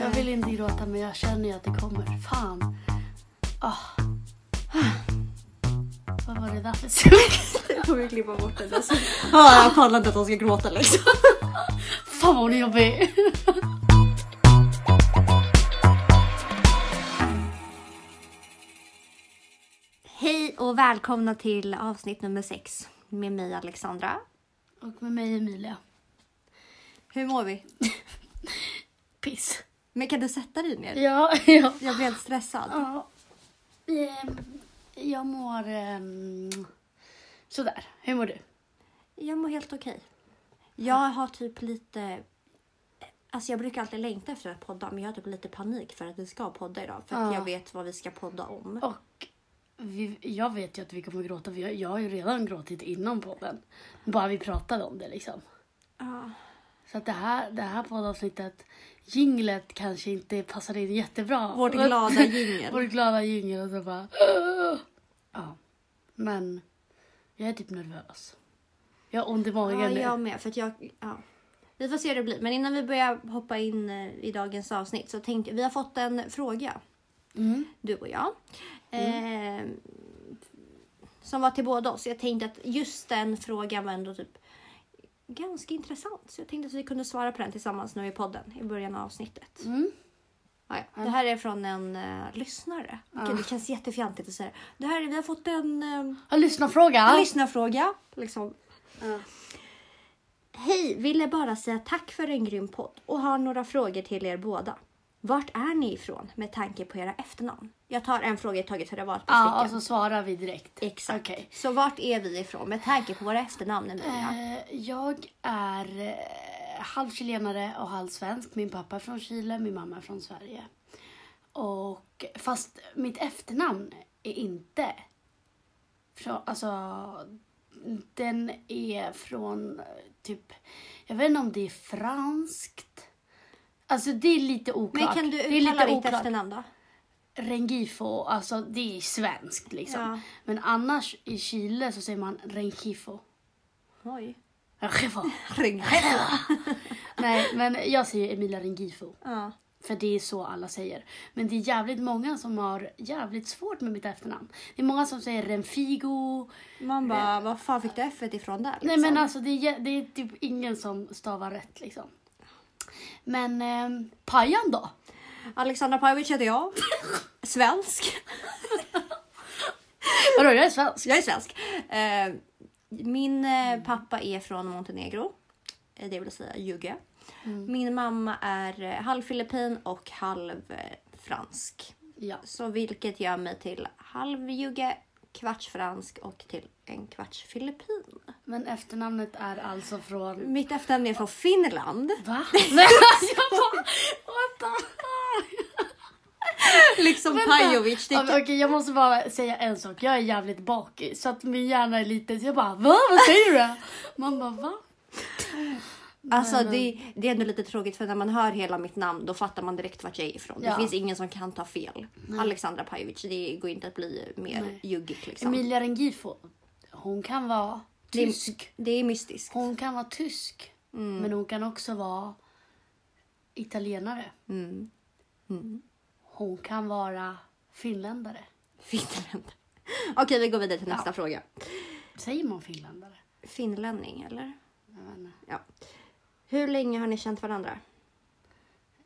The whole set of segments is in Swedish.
Jag vill inte gråta men jag känner ju att det kommer. Fan. Ah. Vad var det där för suck? Jag får vi klippa bort det där. Ja, jag pallar inte att de ska gråta liksom. Fan vad hon är jobbig. Hej och välkomna till avsnitt nummer sex med mig Alexandra. Och med mig Emilia. Hur mår vi? Piss. Men kan du sätta dig ner? Ja, ja. Jag blir helt stressad. ja. Ehm, Jag mår um, sådär. Hur mår du? Jag mår helt okej. Jag har typ lite... Alltså jag brukar alltid längta efter att podda men jag har typ lite panik för att vi ska podda idag. För att Ja. jag vet vad vi ska podda om. Och vi, jag vet ju att vi kommer gråta. för Jag, jag har ju redan gråtit innan podden. Bara vi pratade om det liksom. Ja. Så att det här, det här poddavsnittet, jinglet kanske inte passar in jättebra. Vårt glada jingel. Vårt glada jingel och så bara... Ja. Men jag är typ nervös. Jag har ont i magen Ja, nu. jag med. För att jag, ja. Vi får se hur det blir. Men innan vi börjar hoppa in eh, i dagens avsnitt så tänkte vi har fått en fråga, Mm. du och jag. Eh, som var till båda oss. Jag tänkte att just den frågan var ändå typ ganska intressant. Så jag tänkte att vi kunde svara på den tillsammans nu i podden i början av avsnittet. Mm. Ja, ja. Det här är från en uh, lyssnare. Okej, det känns jättefjantigt att säga det. Här, är- vi har fått en... Uh, Jag lyssnar fråga. en lyssnarfråga. Liksom. Ja. Hej, ville bara säga tack för en grym podd och har några frågor till er båda. Vart är ni ifrån med tanke på era efternamn? Jag tar en fråga i taget för det var ett Ja, och stycken. så svarar vi direkt. Exakt. Okej. Så vart är vi ifrån med tanke på våra efternamn Emilia? Eh, jag är eh, halv chilenare och halv svensk. Min pappa är från Chile, min mamma är från Sverige. Och fast mitt efternamn är inte från, alltså den är från eh, typ, jag vet inte om det är franskt. Alltså det är lite oklart. Men kan du uttala ditt efternamn då? Rengifo, alltså det är svenskt liksom. Ja. Men annars i Chile så säger man Rengifo. Oj. Rengifo. Nej, men jag säger Emilia Rengifo. Ja. För det är så alla säger. Men det är jävligt många som har jävligt svårt med mitt efternamn. Det är många som säger Renfigo. Man bara, vad fan fick du F ifrån där? Liksom? Nej men alltså det är, det är typ ingen som stavar rätt liksom. Men eh, Pajan då? Alexandra Pajovic heter jag. Svensk. Vadå, jag är svensk. Jag är svensk. Eh, min eh, pappa är från Montenegro. Eh, Det vill säga Jugge. Min mamma är eh, halv filippin och halv fransk. Ja. Så vilket gör mig till halv Jugge, kvarts fransk och till en kvarts filippin. Men efternamnet är alltså från... Mitt efternamn är från Finland. Va? Nej, alltså, jag bara... What the Liksom Vänta. Pajovic. Det Ja, men Okej, jag måste bara säga en sak. Jag är jävligt bakis så att min hjärna är lite så jag bara va? Vad säger du? Man bara va? Alltså det, det är ändå lite tråkigt för när man hör hela mitt namn då fattar man direkt vart jag är ifrån. Det Ja. finns ingen som kan ta fel. Alexandra Pajovic, det går inte att bli mer Nej. juggigt liksom. Emilia Rengifo, hon kan vara det, tysk. det är mystiskt. Hon kan vara tysk. Men hon kan också vara italienare. Mm. Hon kan vara finländare. Finland. Okej, vi går vidare till nästa Ja. fråga. Säger man finländare? Finlänning eller? Jag vet inte. Ja. Hur länge har ni känt varandra?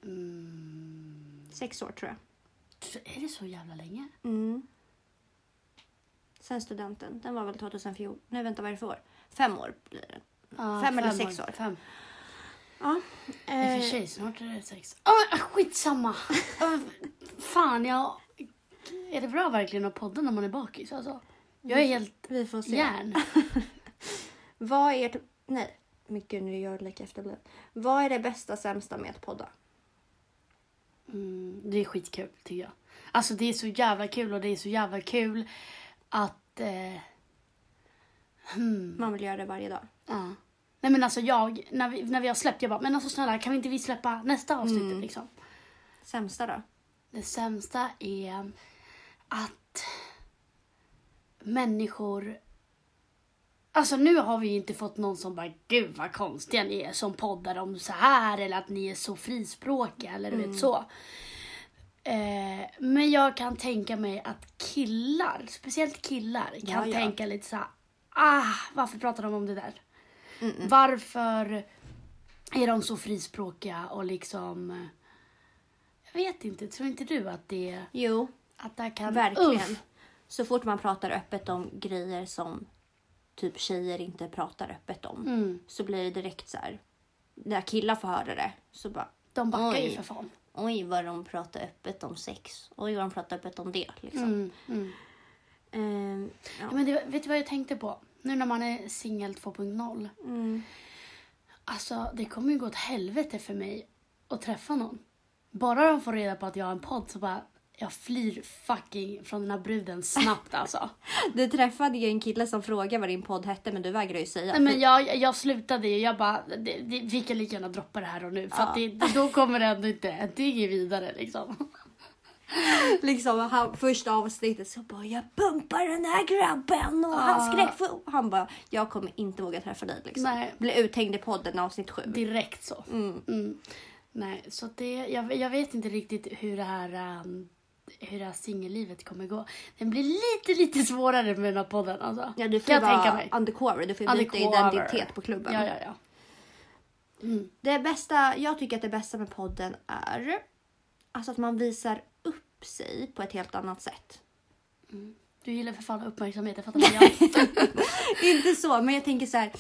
Mm. Sex år tror jag. Är det så jävla länge? Mm. Sen studenten. Den var väl 2014. Nej, vänta, vad är det för år? Fem år blir det. Ja, Fem eller sex år. Fem. Ja. I och Eh, för sig, snart är det sex. Oh, skitsamma! fan, jag... Är det bra verkligen att podda när man är bakis? Alltså, jag är helt vi får se. järn. Vad är ert... Nej, mycket nu gör lika efterbliven. Vad är det bästa sämsta med att podda? Mm, det är skitkul tycker jag. Alltså det är så jävla kul och det är så jävla kul att... Eh, hmm, Man vill göra det varje dag. ja. Nej men alltså jag, när vi, när vi har släppt, jag bara, men alltså snälla kan vi inte vi släppa nästa avsnitt Mm. liksom? Sämsta då? Det sämsta är att människor... Alltså nu har vi ju inte fått någon som bara gud vad konstiga ni är som poddar om så här eller att ni är så frispråkiga eller du Mm. vet så. Eh, men jag kan tänka mig att killar, speciellt killar, kan Ja, ja. tänka lite så här, ah varför pratar de om det där? Varför är de så frispråkiga och liksom eh, jag vet inte, tror inte du att det, Jo, att det kan... verkligen. Uff. Så fort man pratar öppet om grejer som typ tjejer inte pratar öppet om Mm. så blir det direkt så här. När killar får höra det så bara De backar ju Oj. för fan. oj vad de pratar öppet om sex. Oj vad de pratar öppet om det liksom. Mm, mm. Ehm, ja. Ja, men det, vet du vad jag tänkte på? Nu när man är singel 2.0. Mm. Alltså det kommer ju gå åt helvete för mig att träffa någon. Bara de får reda på att jag har en podd så bara jag flyr fucking från den här bruden snabbt alltså. Du träffade ju en kille som frågade vad din podd hette men du vägrar ju säga. Nej, men jag, jag slutade ju. Jag bara, det, det, vi kan lika gärna droppa det här och nu. För att det, då kommer det ändå inte, det är inget vidare liksom. liksom han, första avsnittet så bara jag bumpar den här grabben och han skrek för... Han bara jag kommer inte våga träffa dig liksom. Nej. Blir uthängd i podden avsnitt sju. Direkt så. Mm. Nej, så det, jag, jag vet inte riktigt hur det här um, hur det här singellivet kommer gå. Den blir lite, lite svårare med den här podden alltså. Ja, du får jag tänka mig. undercover. Du får byta identitet på klubben. Ja, ja, ja. Det bästa, jag tycker att det bästa med podden är alltså att man visar upp sig på ett helt annat sätt. Du gillar för fan uppmärksamhet, jag fattar jag. inte så, men jag tänker så här.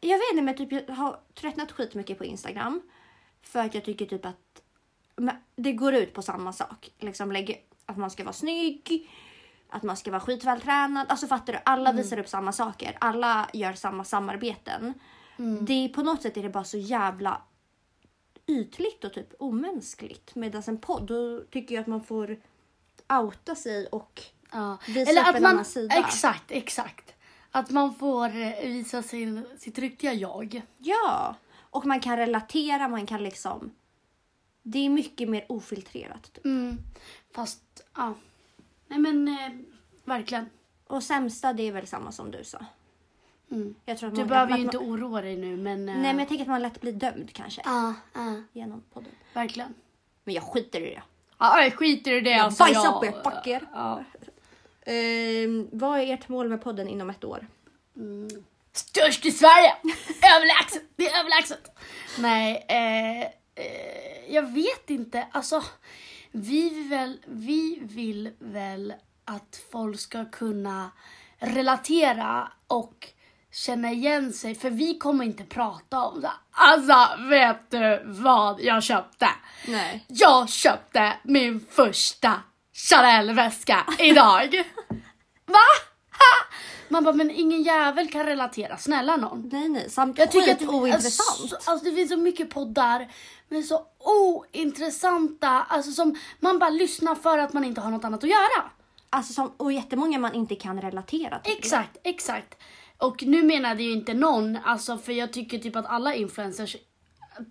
Jag vet inte, men typ, jag har tröttnat skitmycket på Instagram. För att jag tycker typ att det går ut på samma sak. Liksom lägga, att man ska vara snygg, att man ska vara skitvältränad. Alltså fattar du? Alla visar upp samma saker. Alla gör samma samarbeten. Det är, på något sätt är det bara så jävla ytligt och typ omänskligt. Medan en podd, då tycker jag att man får outa sig och Ja. Visa upp en annan sida. Exakt, exakt. Att man får eh, visa sin, sitt riktiga jag. Ja, och man kan relatera, man kan liksom... Det är mycket mer ofiltrerat. Typ. Mm. Fast, ja. Nej men, eh, verkligen. Och sämsta, det är väl samma som du sa. Mm. Jag tror att Du man, behöver att ju man, inte oroa dig nu men... eh, Nej, men jag tänker att man lätt blir dömd kanske. Ja, ja, Genom podden. verkligen. Men jag skiter i det. Ja, jag skiter i det. Jag alltså, bajsar jag- på er, fuck er. Ja. Ehm, vad är ert mål med podden inom ett år? Störst i Sverige! överlägset! Det är överlägset! Nej, eh, eh, jag vet inte. Alltså, vi vill, väl, vi vill väl att folk ska kunna relatera och känna igen sig. För vi kommer inte prata om det. Alltså, vet du vad jag köpte? Nej. Jag köpte min första Chanel-väska idag. Va? Man bara, men ingen jävel kan relatera. Snälla någon. Nej, nej. Samt Jag tycker att det, ointressant. Alltså, alltså, det finns så mycket poddar men så ointressanta. Alltså som man bara lyssnar för att man inte har något annat att göra. Alltså, som, och jättemånga man inte kan relatera till. Exakt, exakt. Och nu menade ju inte någon, alltså för jag tycker typ att alla influencers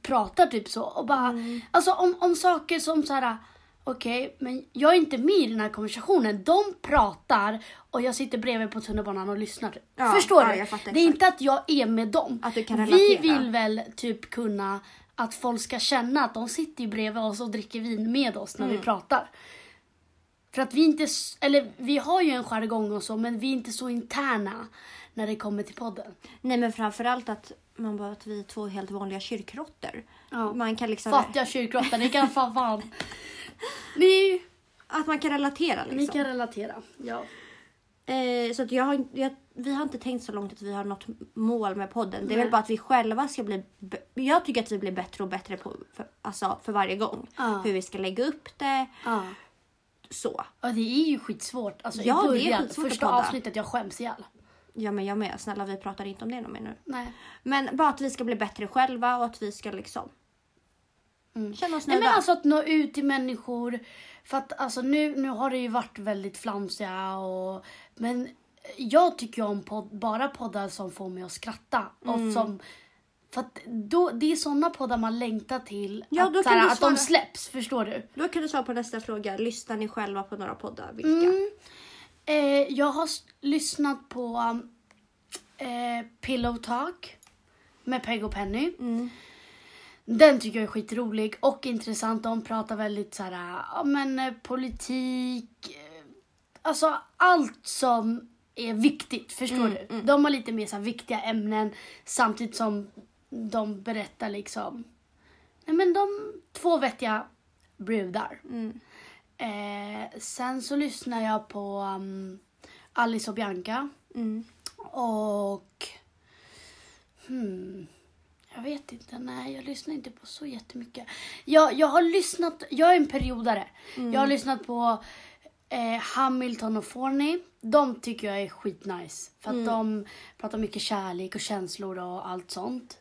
pratar typ så och bara, Mm. alltså om, om saker som så här. Okej, men jag är inte med i den här konversationen. De pratar och jag sitter bredvid på tunnelbanan och lyssnar. Ja, Förstår ja, du? det är inte att jag är med dem. Att du kan Vi relatera. vill väl typ kunna att folk ska känna att de sitter bredvid oss och dricker vin med oss när Mm. vi pratar. För att vi inte, eller vi har ju en jargong och så, men vi är inte så interna när det kommer till podden. Nej, men framförallt att man bara att vi är två helt vanliga kyrkråttor. Ja. Man kan liksom... Fattiga kyrkråttor, ni kan fan fan. Ni, Att man kan relatera liksom. ni kan relatera. Ja. Eh, så att jag har, jag, vi har inte tänkt så långt att vi har något mål med podden. Det är Nej. väl bara att vi själva ska bli... Jag tycker att vi blir bättre och bättre på, för, alltså, för varje gång. Ja. Hur vi ska lägga upp det. Ja. Så. ja, det är ju skitsvårt. Alltså Ja, i det är början, skitsvårt att första podda. avsnittet, jag skäms ihjäl. Ja men jag med. Snälla vi pratar inte om det någon mer nu. Nej. Men bara att vi ska bli bättre själva och att vi ska liksom känna oss Nej, men alltså att nå ut till människor. För att alltså nu, nu har det ju varit väldigt flamsiga och men jag tycker ju om podd, bara poddar som får mig att skratta. Mm. Och som, för att då, det är såna poddar man längtar till Ja, att, såhär, att de släpps, förstår du? Då kan du svara på nästa fråga. Lyssnar ni själva på några poddar? Vilka? Mm. Eh, jag har lyssnat på eh, Pillow Talk med Peg och Penny. Mm. Den tycker jag är skitrolig och intressant. De pratar väldigt så här, ja men eh, politik, eh, alltså allt som är viktigt, förstår Mm, du? mm. De har lite mer så här viktiga ämnen samtidigt som de berättar liksom, nej men de, två vettiga brudar. Mm. Eh, sen så lyssnar jag på um, Alice och Bianca Mm. och hmm, jag vet inte, nej jag lyssnar inte på så jättemycket. Jag, jag har lyssnat, jag är en periodare. Jag har lyssnat på eh, Hamilton och Forney. De tycker jag är skitnice. För att de pratar mycket kärlek och känslor och allt sånt.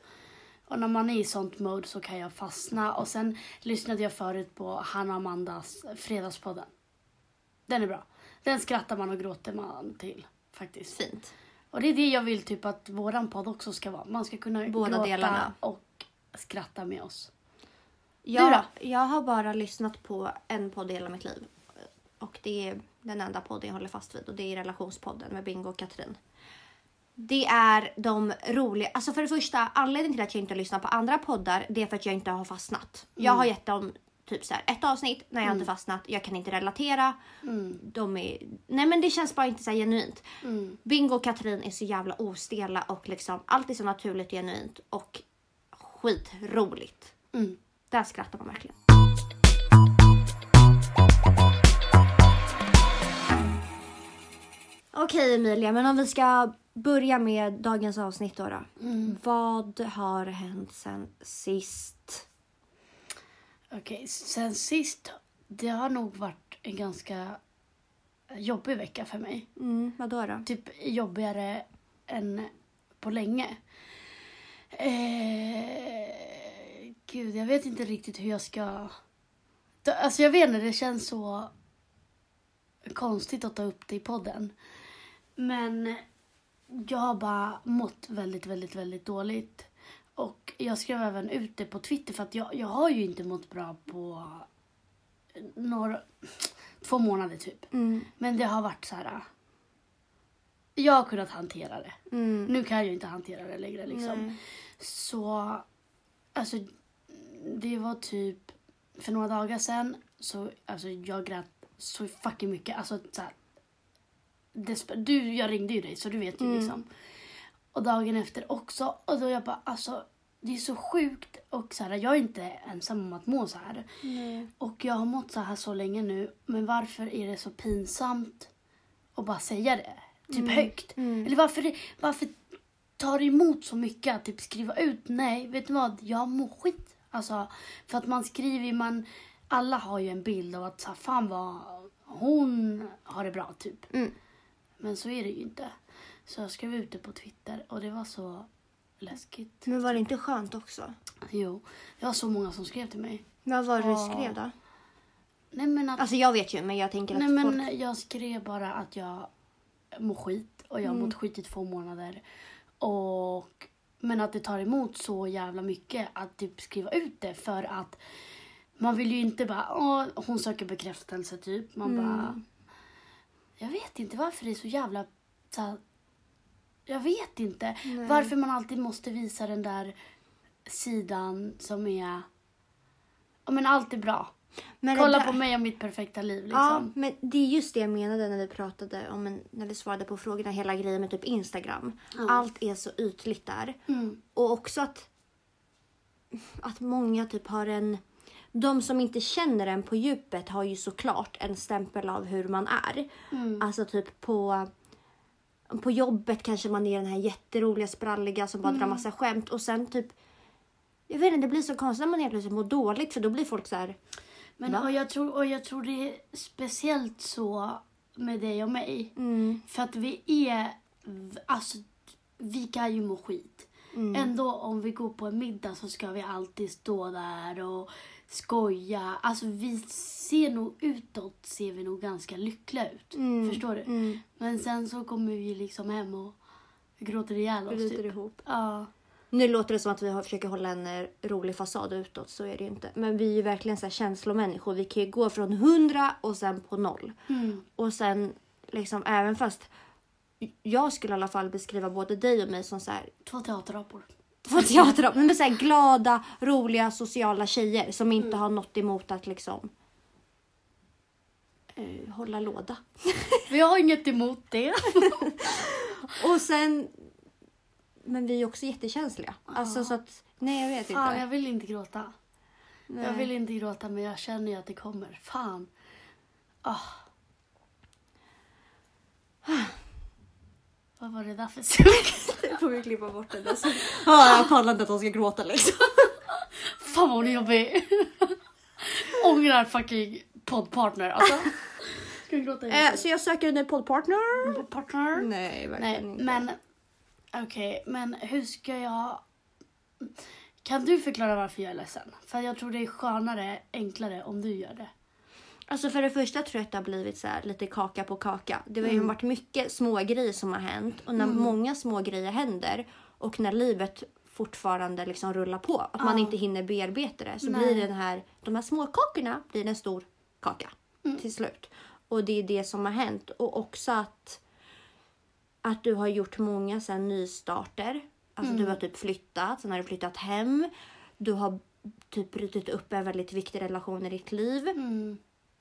Och när man är i sånt mode så kan jag fastna. Och sen lyssnade jag förut på Hanna och Amandas Fredagspodden. Den är bra. Den skrattar man och gråter man till faktiskt. Fint. Och det är det jag vill typ att våran podd också ska vara. Man ska kunna Båda gråta delarna. och skratta med oss. Jag, då? jag har bara lyssnat på en podd i hela mitt liv. Och det är den enda podden jag håller fast vid och det är relationspodden med Bingo och Katrin. Det är de roliga, alltså för det första anledningen till att jag inte lyssnar på andra poddar det är för att jag inte har fastnat. Jag har gett dem typ så här ett avsnitt när jag inte fastnat, jag kan inte relatera. De är, nej men det känns bara inte så genuint. Bingo och Katrin är så jävla ostela och liksom allt är så naturligt och genuint och skitroligt. Mm. Där skrattar man verkligen. Okej Emilia, men om vi ska börja med dagens avsnitt då. då. Vad har hänt sen sist? Okej, sen sist. Det har nog varit en ganska jobbig vecka för mig. Mm, vad då? då? Typ jobbigare än på länge. Eh, gud, jag vet inte riktigt hur jag ska... Alltså jag vet inte, det känns så konstigt att ta upp det i podden. Men jag har bara mått väldigt, väldigt, väldigt dåligt. Och jag skrev även ut det på Twitter för att jag, jag har ju inte mått bra på några, två månader typ. Mm, Men det har varit så här. Jag har kunnat hantera det. mm, Nu kan jag ju inte hantera det längre liksom. nej. Så, alltså det var typ för några dagar sedan så, alltså jag grät så fucking mycket. Alltså så här, du, jag ringde ju dig så du vet ju Mm. liksom. Och dagen efter också. Och då jag bara, alltså det är så sjukt. Och så här, jag är inte ensam om att må så här. Nej. Och jag har mått så här så länge nu. Men varför är det så pinsamt att bara säga det? Typ högt. Mm. Eller varför, varför tar det emot så mycket att typ skriva ut? Nej, vet du vad? Jag mår skit. Alltså, för att man skriver man... Alla har ju en bild av att så här, fan vad hon har det bra typ. Mm. Men så är det ju inte. Så jag skrev ut det på Twitter och det var så läskigt. Men var det inte skönt också? Jo, det var så många som skrev till mig. Vad var det du skrev då? Nej men att Alltså jag vet ju men jag tänker att Nej men folk... jag skrev bara att jag mår skit och jag har Mm. mått skit i två månader. Och, men att det tar emot så jävla mycket att typ skriva ut det för att man vill ju inte bara, åh, hon söker bekräftelse typ. Man Mm. bara, jag vet inte varför det är så jävla, så här, jag vet inte Nej. varför man alltid måste visa den där sidan som är, ja men allt är bra. Men Kolla där- på mig och mitt perfekta liv liksom. Ja, men det är just det jag menade när vi pratade om en, när vi svarade på frågorna. Hela grejen med typ Instagram. Allt är så ytligt där. Mm. Och också att, att många typ har en... De som inte känner en på djupet har ju såklart en stämpel av hur man är. Mm. Alltså typ på, på jobbet kanske man är den här jätteroliga, spralliga som bara drar massa skämt. Och sen typ... Jag vet inte, det blir så konstigt när man helt plötsligt mår dåligt för då blir folk så här... Men Va? och jag, tror, och jag tror det är speciellt så med dig och mig. Mm, För att vi är, alltså vi kan ju må skit. mm, Ändå om vi går på en middag så ska vi alltid stå där och skoja. Alltså vi ser nog utåt ser vi nog ganska lyckliga ut. Mm, Förstår du? mm. Men sen så kommer vi liksom hem och gråter ihjäl oss bryter typ. ihop. Ja. Nu låter det som att vi försöker hålla en eh, rolig fasad utåt, så är det ju inte. Men vi är ju verkligen så här känslomänniskor. Vi kan ju gå från 100 och sen på noll. Mm. Och sen liksom även fast jag skulle i alla fall beskriva både dig och mig som så här, Två teaterapor. Två teater, men så här glada, roliga, sociala tjejer som inte har något emot att liksom eh, hålla låda. Vi har inget emot det. Och sen, men vi är också jättekänsliga. Alltså så att, nej jag vet Fan, inte. jag vill inte gråta. Nej. Jag vill inte gråta men jag känner ju att det kommer. Fan. Ah. Vad var det där för suck? får vi klippa bort det där. Så hör jag Karl att de ska gråta liksom. Fan vad hon är jobbig. Ångrar fucking poddpartner alltså. Ska vi gråta Eh, så jag söker en ny poddpartner. Poddpartner? Nej, verkligen Nej, inte. men okej, men hur ska jag... Kan du förklara varför jag är ledsen? För jag tror det är skönare, enklare om du gör det. Alltså för det första tror jag att det har blivit så här lite kaka på kaka. Det har ju varit mycket små grejer som har hänt och när många små grejer händer och när livet fortfarande liksom rullar på, att man Ja. inte hinner bearbeta det så Nej. blir den här, de här små kakorna blir en stor kaka till slut. Och det är det som har hänt och också att att du har gjort många så här, nystarter. Alltså du har typ flyttat, sen har du flyttat hem. Du har typ brutit upp en väldigt viktig relation i ditt liv. Mm.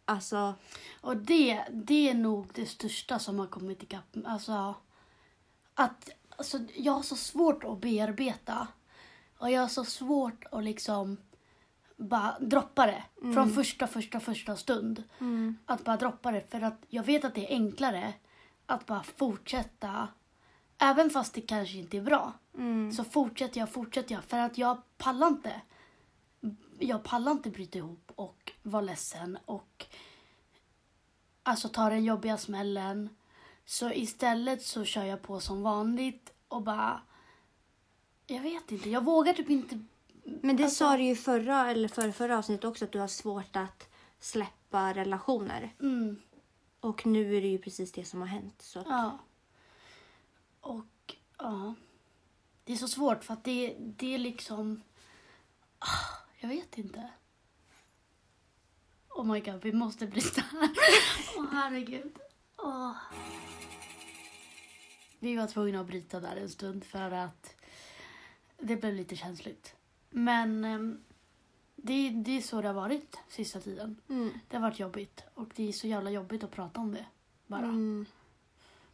Alltså, Och det, det är nog det största som har kommit ikapp. Alltså, att, alltså, jag har så svårt att bearbeta. Och jag har så svårt att liksom bara droppa det. Från första, första, första stund. Att bara droppa det. För att jag vet att det är enklare att bara fortsätta. Även fast det kanske inte är bra. Så fortsätter jag, fortsätter jag. För att jag pallar inte. Jag pallar inte bryta ihop vara ledsen och alltså ta den jobbiga smällen. Så istället så kör jag på som vanligt och bara... Jag vet inte, jag vågar typ inte... men det Alltså- sa du ju förra eller för förra avsnittet också att du har svårt att släppa relationer. Mm, Och nu är det ju precis det som har hänt. Så att, ja. Och ja. Det är så svårt för att det, det är liksom... Ah, jag vet inte. Oh my god, vi måste här. Åh herregud. Åh. Vi var tvungna att bryta där en stund för att det blev lite känsligt. Men ehm, det, det är så det har varit sista tiden. mm. Det har varit jobbigt och det är så jävla jobbigt att prata om det. Bara. Mm.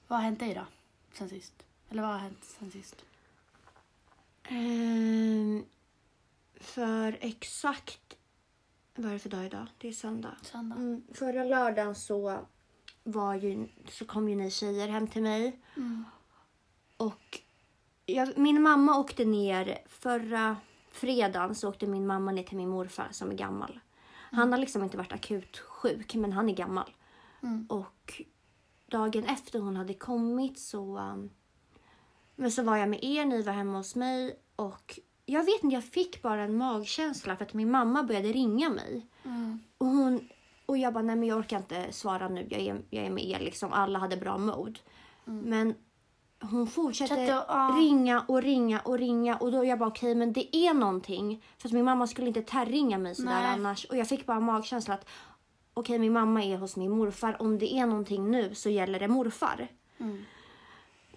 Vad har hänt dig då? Sen sist? Eller vad har hänt sen sist? Ehm, för exakt... Vad är det för dag idag? Det är söndag. Söndag? Mm, förra lördagen så, var ju, så kom ju ni tjejer hem till mig. Mm. Och jag, min mamma åkte ner förra fredagen så åkte min mamma ner till min morfar som är gammal. Han har liksom inte varit akut sjuk men han är gammal. Mm. Och dagen efter hon hade kommit så, um, men så var jag med er, ni var hemma hos mig och jag vet inte, jag fick bara en magkänsla för att min mamma började ringa mig. Mm. Och, hon, och jag bara, nej men jag orkar inte svara nu, jag är, jag är med er liksom. Alla hade bra mode. Men hon fortsatte Fortsatte, ja. ringa och ringa och ringa och då jag bara okej men det är någonting. För att min mamma skulle inte terringa mig sådär Nej. annars. Och jag fick bara magkänsla att okej min mamma är hos min morfar. Om det är någonting nu så gäller det morfar. Mm.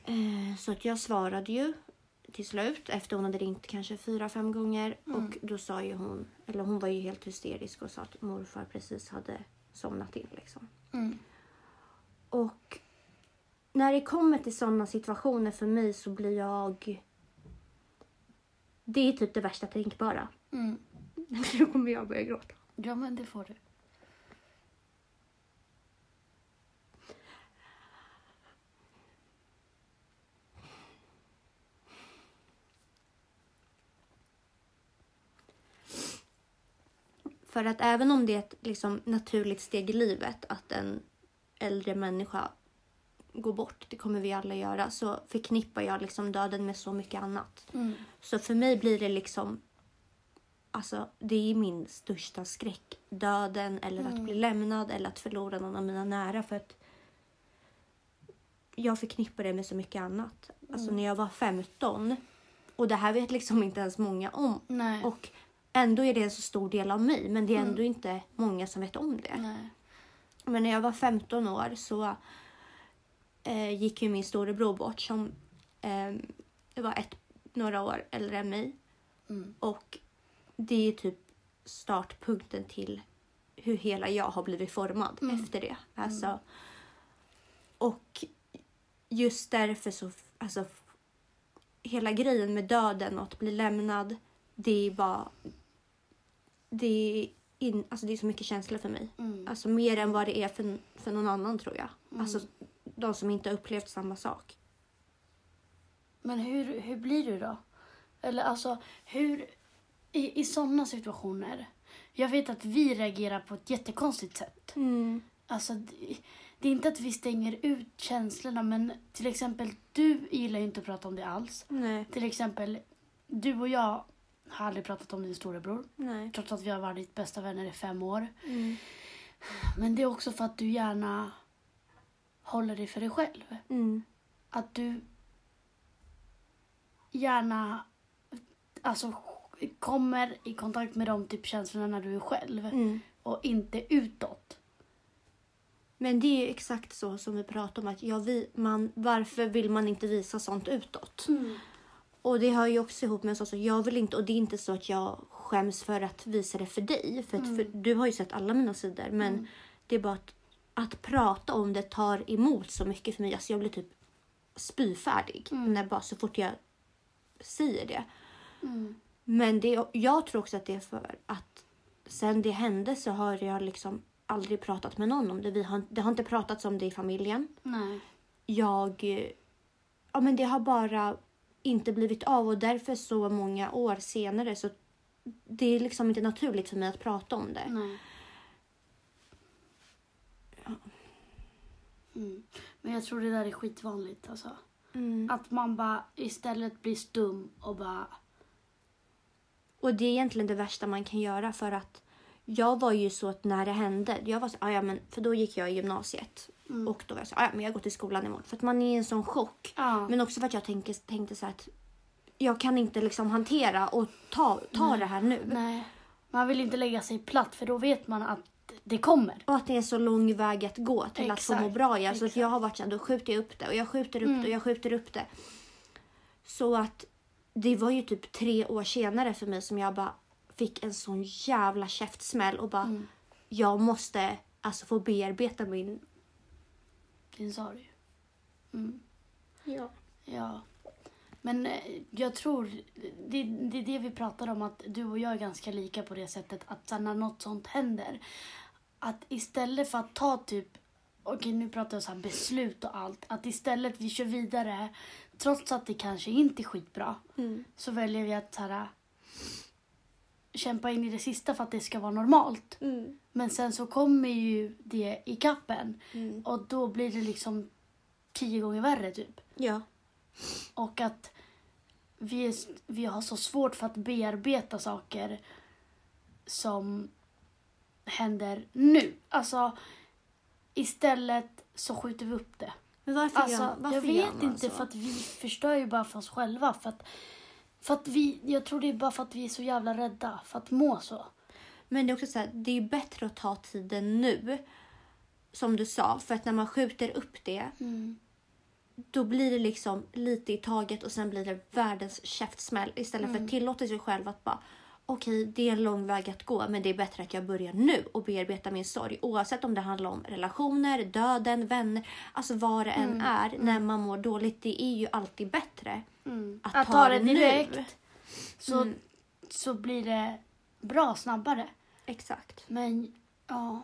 Eh, så att jag svarade ju till slut efter hon hade ringt kanske fyra, fem gånger. Och då sa ju hon, eller hon var ju helt hysterisk och sa att morfar precis hade somnat in liksom. Mm. Och när det kommer till sådana situationer för mig så blir jag... Det är typ det värsta tänkbara. Mm. Då kommer jag börja gråta. Ja, men det får du. För att även om det är ett liksom, naturligt steg i livet att en äldre människa går bort, det kommer vi alla göra, så förknippar jag liksom döden med så mycket annat. Mm. Så för mig blir det liksom... Alltså, det är min största skräck. Döden eller att bli lämnad eller att förlora någon av mina nära. För att jag förknippar det med så mycket annat. Alltså när jag var 15 och det här vet liksom inte ens många om. Nej. Och ändå är det en så stor del av mig men det är ändå inte många som vet om det. Nej. Men när jag var 15 år så eh, gick ju min storebror bort som eh, var ett, några år äldre än mig. Mm. Och det är typ startpunkten till hur hela jag har blivit formad Mm. efter det. Alltså, Och just därför så, alltså, hela grejen med döden och att bli lämnad, det är bara, det är, in, alltså det är så mycket känslor för mig. Mm. Alltså mer än vad det är för, för någon annan tror jag. Mm. Alltså de som inte har upplevt samma sak. Men hur, hur blir du då? Eller alltså, hur... I, i sådana situationer. Jag vet att vi reagerar på ett jättekonstigt sätt. Mm. Alltså, det, det är inte att vi stänger ut känslorna, men till exempel du gillar ju inte att prata om det alls. Nej, Till exempel, du och jag har aldrig pratat om din storebror. nej. Trots att vi har varit bästa vänner i fem år. Mm. Men det är också för att du gärna håller dig för dig själv. Mm. Att du gärna alltså, kommer i kontakt med de typ känslorna när du är själv. Mm. Och inte utåt. Men det är ju exakt så som vi pratar om. att ja, vi, man, Varför vill man inte visa sånt utåt? Och det hör ju också ihop med så att jag vill inte, och det är inte så att jag skäms för att visa det för dig. För, att, Mm. för du har ju sett alla mina sidor. Men Mm. det är bara att, att prata om det tar emot så mycket för mig. Alltså jag blir typ spyfärdig Mm. när bara så fort jag säger det. Mm. Men det, jag tror också att det är för att sen det hände så har jag liksom aldrig pratat med någon om det. Vi har, det har inte pratats om det i familjen. Nej. Jag... Ja, men det har bara inte blivit av och därför så många år senare så det är liksom inte naturligt för mig att prata om det. Nej. Mm. Men jag tror det där är skitvanligt alltså. Mm. Att man bara istället blir stum och bara... Och det är egentligen det värsta man kan göra för att jag var ju så att när det hände, jag var så, "Ah, ja, men, för då gick jag i gymnasiet Mm. och då var jag så, "Ah, ja, men jag går till skolan imorgon. För att man är i en sån chock. Ja. Men också för att jag tänkte, tänkte så här att jag kan inte liksom hantera och ta, ta Nej. det här nu. Nej. Man vill inte lägga sig platt för då vet man att det kommer. Och att det är så lång väg att gå till att få må Exakt, bra igen. Så att exakt. jag har varit så här, då skjuter jag upp det och jag skjuter upp Mm. det och jag skjuter upp det. Så att det var ju typ tre år senare för mig som jag bara fick en sån jävla käftsmäll och bara Mm. jag måste alltså få bearbeta min... Din sorg. Mm. Ja. Ja. Men eh, jag tror, det, det är det vi pratar om, att du och jag är ganska lika på det sättet att när något sånt händer, att istället för att ta typ, okej nu pratar jag så här beslut och allt, att istället vi kör vidare, trots att det kanske inte är skitbra, Mm. så väljer vi att så här, kämpa in i det sista för att det ska vara normalt. Mm. Men sen så kommer ju det i kappen Mm. och då blir det liksom tio gånger värre typ. Ja. Och att vi, är, vi har så svårt för att bearbeta saker som händer nu. Alltså, istället så skjuter vi upp det. Men varför Alltså, gör, varför jag vet inte, så? för att vi förstör ju bara för oss själva. För att, för att vi, jag tror det är bara för att vi är så jävla rädda för att må så. Men det är också så här, det är bättre att ta tiden nu. Som du sa, för att när man skjuter upp det då blir det liksom lite i taget och sen blir det världens käftsmäll istället för att tillåta sig själv att bara okej, det är en lång väg att gå men det är bättre att jag börjar nu och bearbetar min sorg oavsett om det handlar om relationer, döden, vänner, alltså vad det än är när man mår dåligt. Det är ju alltid bättre Mm. att, Att, ta, ta det det nu. direkt så, Mm. så blir det bra snabbare. Exakt. Men ja,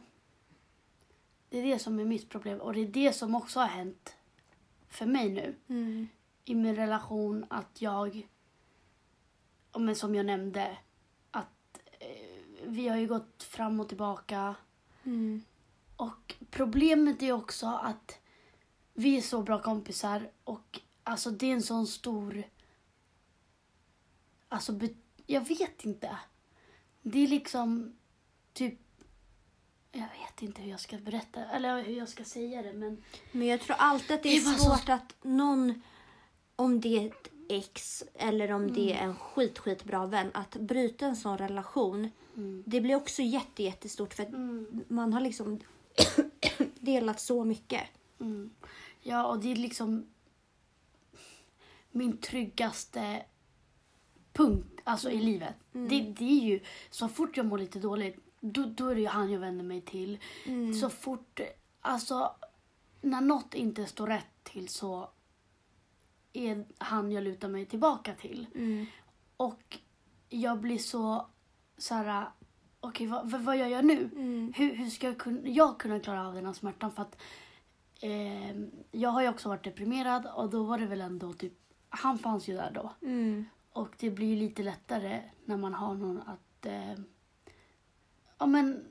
det är det som är mitt problem och det är det som också har hänt för mig nu Mm. i min relation att jag, ja, men som jag nämnde, vi har ju gått fram och tillbaka Mm. och problemet är också att vi är så bra kompisar och alltså det är en sån stor, alltså jag vet inte. Det är liksom typ, jag vet inte hur jag ska berätta eller hur jag ska säga det men Men jag tror alltid att det är Det så- svårt att någon, om det är ex eller om det är en skit, skitbra vän, att bryta en sån relation. mm. Det blir också jätte, jättestort för att Mm. man har liksom delat så mycket. Mm. Ja, och det är liksom min tryggaste punkt alltså i livet. Mm. Det, det är ju, så fort jag mår lite dåligt, då, då är det ju han jag vänder mig till. Mm. Så fort, alltså när något inte står rätt till så är han jag lutar mig tillbaka till. Mm. Och jag blir så så här, okej vad, vad, vad gör jag nu? Mm. Hur, hur ska jag kunna, jag kunna klara av den här smärtan? För att eh, jag har ju också varit deprimerad och då var det väl ändå typ, han fanns ju där då. Mm. Och det blir ju lite lättare när man har någon att, eh, ja men,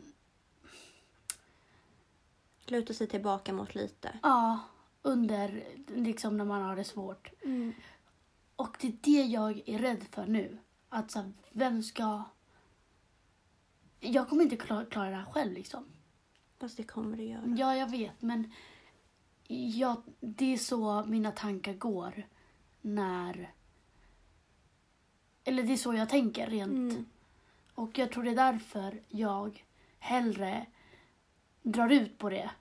Luta sig tillbaka mot lite. ja, under, liksom när man har det svårt. Mm. Och det är det jag är rädd för nu. Att så här, vem ska... Jag kommer inte klara, klara det här själv liksom. Fast det kommer du göra. Ja, jag vet, men jag, det är så mina tankar går när... Eller det är så jag tänker rent. Mm. Och jag tror det är därför jag hellre drar ut på det.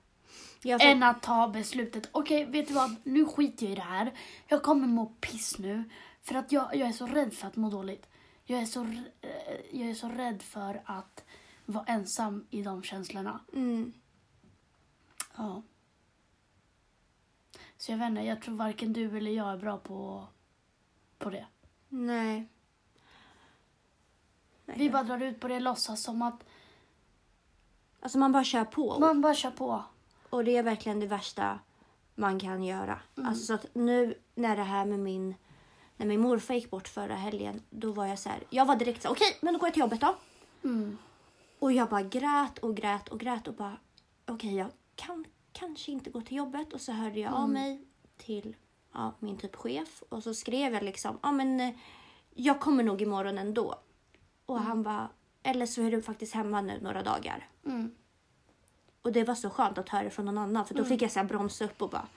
Jag får- Än att ta beslutet. Okej, vet du vad? Nu skiter jag i det här. Jag kommer må piss nu. För att jag, jag är så rädd för att må dåligt. Jag är, så, eh, jag är så rädd för att vara ensam i de känslorna. Mm. Ja. Så jag vet inte, jag tror varken du eller jag är bra på, på det. Nej. Nej. Vi bara drar ut på det, låtsas som att Alltså man bara kör på. man bara kör på. Och det är verkligen det värsta man kan göra. Mm. Alltså så att nu när det här med min... När min morfar gick bort förra helgen, då var jag så här. Jag var direkt så okej, men då går jag till jobbet då. Mm. Och jag bara grät och grät och grät och bara, okej, jag kan kanske inte gå till jobbet. Och så hörde jag av mig till ja, min typ chef och så skrev jag liksom, ja men eh, jag kommer nog imorgon ändå. Och han bara, eller så är du faktiskt hemma nu några dagar. Mm. Och det var så skönt att höra från någon annan för då fick jag så bromsa upp och bara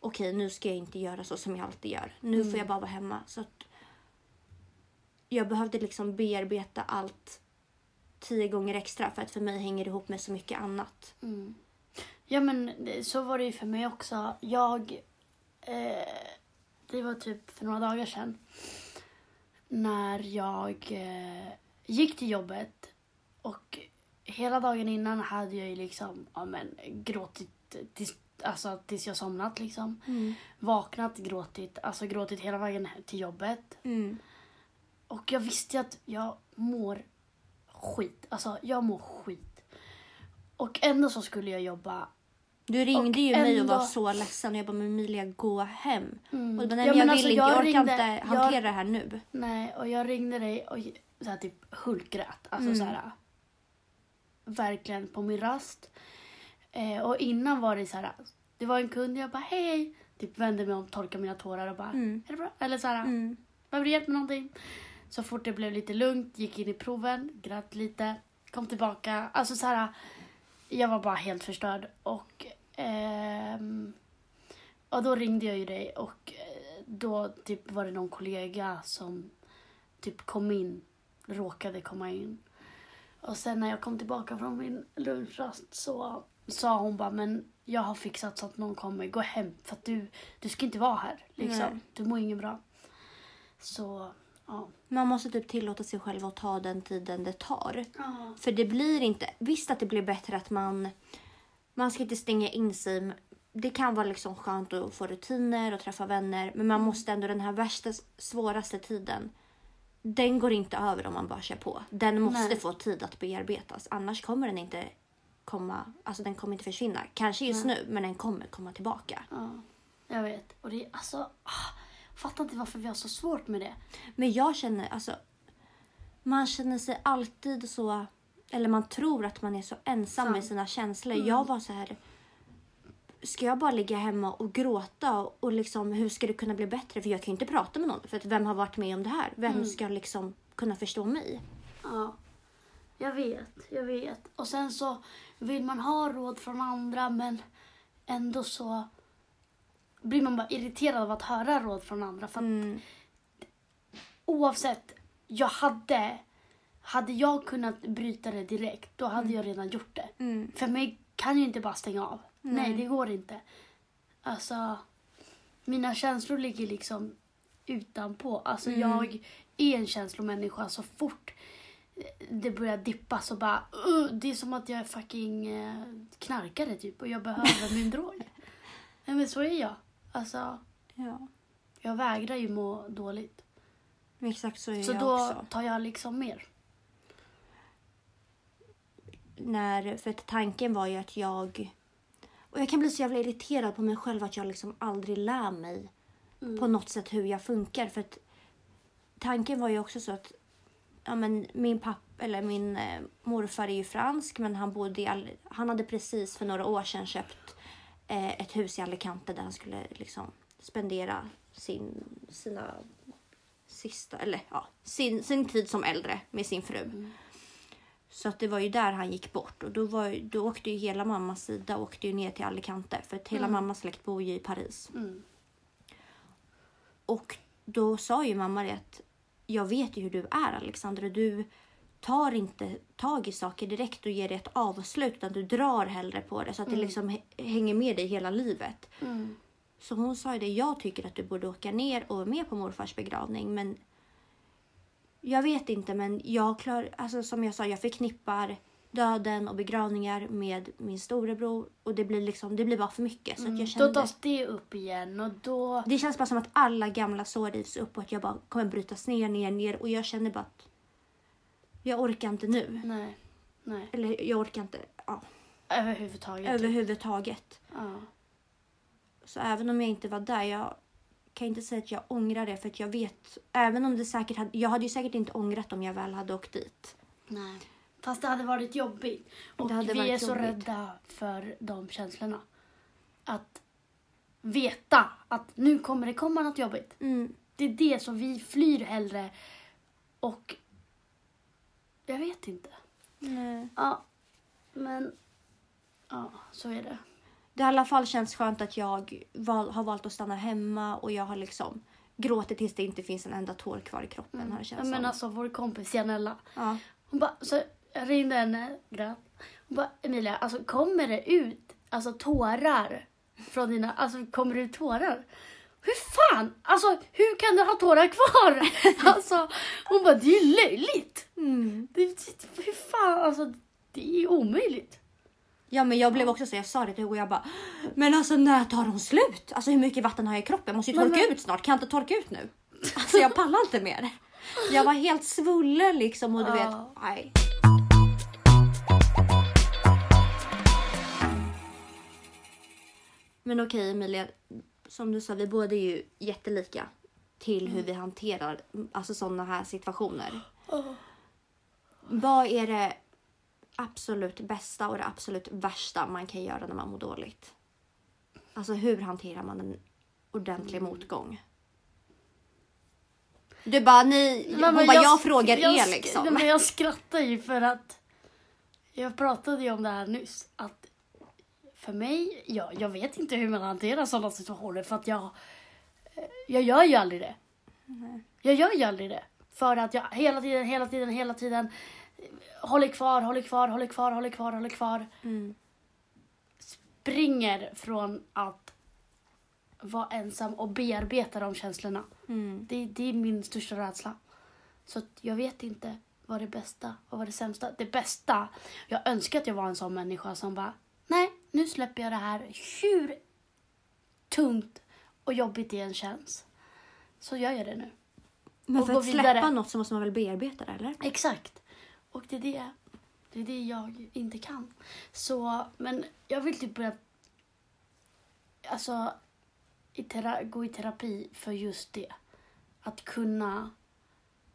okej nu ska jag inte göra så som jag alltid gör. Nu får jag bara vara hemma. Så att jag behövde liksom bearbeta allt tio gånger extra för att för mig hänger det ihop med så mycket annat. Mm. Ja men så var det ju för mig också. Jag, eh, det var typ för några dagar sedan. När jag eh, gick till jobbet och hela dagen innan hade jag ju liksom, ja men gråtit tills, alltså, tills jag somnat liksom. Vaknat, gråtit, alltså gråtit hela vägen till jobbet. Mm. Och jag visste ju att jag mår skit. Alltså jag mår skit. Och ändå så skulle jag jobba. Du ringde Och ju mig och var så ledsen och jag bara men Emilia gå hem. Mm. Och du bara, nej Ja, men jag men vill alltså, inte, jag jag orkar ringde- inte jag- hantera det här nu. Nej, och jag ringde dig och så här, typ hulkgrät. Alltså Mm. så här. Verkligen på min rast. Eh, och innan var det så här. Det var en kund, jag bara hej hej. Typ vände mig om, torkade mina tårar och bara Mm. är det bra? Eller så här. Mm. Behöver du hjälp med någonting? Så fort det blev lite lugnt, gick in i proven, grät lite, kom tillbaka. Alltså så här, jag var bara helt förstörd. Och, ehm, och då ringde jag ju dig och eh, då typ var det någon kollega som typ kom in, råkade komma in. Och sen när jag kom tillbaka från min lunchrast så sa hon bara, men jag har fixat så att någon kommer, gå hem för att du, du ska inte vara här. Liksom. Nej. Du mår inget bra. Så, ja. Man måste typ tillåta sig själv att ta den tiden det tar. Ja. För det blir inte... Visst att det blir bättre att man... Man ska inte stänga in sig. Det kan vara liksom skönt att få rutiner och träffa vänner. Men man måste ändå den här värsta, svåraste tiden. Den går inte över om man bara kör på. Den måste Nej. få tid att bearbetas. Annars kommer den inte komma... Alltså den kommer inte försvinna. Kanske just nu, men den kommer komma tillbaka. ja, jag vet. Och det är alltså, ah, fattar inte varför vi har så svårt med det. Men jag känner alltså... Man känner sig alltid så... Eller man tror att man är så ensam Sant. med sina känslor. Jag var så här... Ska jag bara ligga hemma och gråta? Och, och liksom, hur ska det kunna bli bättre? För jag kan ju inte prata med någon. För att vem har varit med om det här? Vem ska liksom kunna förstå mig? Ja, jag vet, jag vet. Och sen så vill man ha råd från andra men ändå så blir man bara irriterad av att höra råd från andra. För att Mm. oavsett, jag hade, hade jag kunnat bryta det direkt då hade jag redan gjort det. Mm. För mig kan ju inte bara stänga av. Nej, Nej. det går inte. Alltså, mina känslor ligger liksom utanpå. Alltså Mm. jag är en känslomänniska så fort det börjar dippa så bara uh, det är som att jag är fucking eh, knarkare typ och jag behöver min drog. Nej men så är jag. Alltså, Ja. jag vägrar ju må dåligt. Exakt så är Så jag då också. tar jag liksom mer. när, för tanken var ju att jag... Och jag kan bli så jävla irriterad på mig själv att jag liksom aldrig lär mig Mm. på något sätt hur jag funkar. För att tanken var ju också så att ja, men min pappa eller min eh, morfar är ju fransk men han bodde i Al- han hade precis för några år sedan köpt eh, ett hus i Alicante där han skulle liksom spendera sin, sina sista, eller ja, sin, sin tid som äldre med sin fru. Så att det var ju där han gick bort och då, var, då åkte ju hela mammas sida åkte ju ner till Alicante för att hela mammas släkt bor ju i Paris. Mm. Och då sa ju mamma det att jag vet ju hur du är Alexandra. Du tar inte tag i saker direkt och ger det ett avslut utan du drar hellre på det så att det liksom hä- hänger med dig hela livet. Mm. Så hon sa ju det, jag tycker att du borde åka ner och vara med på morfars begravning men jag vet inte men jag klar, alltså som jag sa, jag förknippar döden och begravningar med min storebror och det blir liksom, det blir bara för mycket. Så att jag Då kände, tas det upp igen och då... det känns bara som att alla gamla sår rivs upp och att jag bara kommer brytas ner, ner, ner och jag känner bara att jag orkar inte nu. Nej. Nej. Eller jag orkar inte ja, Överhuvudtaget. överhuvudtaget. Ja. Så även om jag inte var där, jag kan inte säga att jag ångrar det för att jag vet, även om det säkert hade, jag hade ju säkert inte ångrat om jag väl hade åkt dit. Nej. Fast det hade varit jobbigt. Och vi är så jobbigt. rädda för de känslorna. Att veta att nu kommer det komma något jobbigt. Mm. Det är det som vi flyr hellre. Och jag vet inte. Nej. Ja, men ja, så är det. Det har i alla fall känts skönt att jag val, har valt att stanna hemma och jag har liksom gråtit tills det inte finns en enda tår kvar i kroppen. Har det Ja, känts men som. alltså vår kompis Janella. Ja. Hon bara, så jag ringde henne, grät. Hon bara, Emilia, alltså kommer det ut alltså tårar från dina, alltså kommer det ut tårar? Hur fan, alltså hur kan du ha tårar kvar? alltså, hon bara, det är ju löjligt. Mm. Det, det, hur fan, alltså det är omöjligt. Ja men jag blev också så, jag sa det till Hugo jag bara Men alltså när tar de slut? Alltså hur mycket vatten har jag i kroppen? Jag måste ju Men- torka men- ut snart, kan jag inte torka ut nu? Alltså jag pallar inte mer. Jag var helt svullen liksom och du vet, nej. Men okej Emilia, som du sa, vi båda är ju jättelika till hur vi hanterar alltså sådana här situationer. Vad är det absolut bästa och det absolut värsta man kan göra när man mår dåligt? Alltså hur hanterar man en ordentlig motgång? Du bara, ni, hon men bara, jag, sk- frågar jag er liksom. Nej, men jag skrattar ju för att jag pratade ju om det här nyss. Att för mig, ja, jag vet inte hur man hanterar sådana situationer för att jag, eh, jag gör ju aldrig det. Jag gör ju aldrig det. För att jag hela tiden, hela tiden, hela tiden håller kvar, håller kvar, håller kvar, håller kvar, håller kvar. Mm. Springer från att vara ensam och bearbeta de känslorna. Mm. Det, det är min största rädsla. Så jag vet inte vad det bästa och vad det sämsta. Det bästa, jag önskar att jag var en sån människa som bara, nej, nu släpper jag det här hur tungt och jobbigt det än känns. Så gör jag det nu. Men Och för att släppa vidare. något så måste man väl bearbeta det eller? Exakt. Och det är det, det är det jag inte kan. Så, men jag vill typ börja alltså, i tera- gå i terapi för just det. Att kunna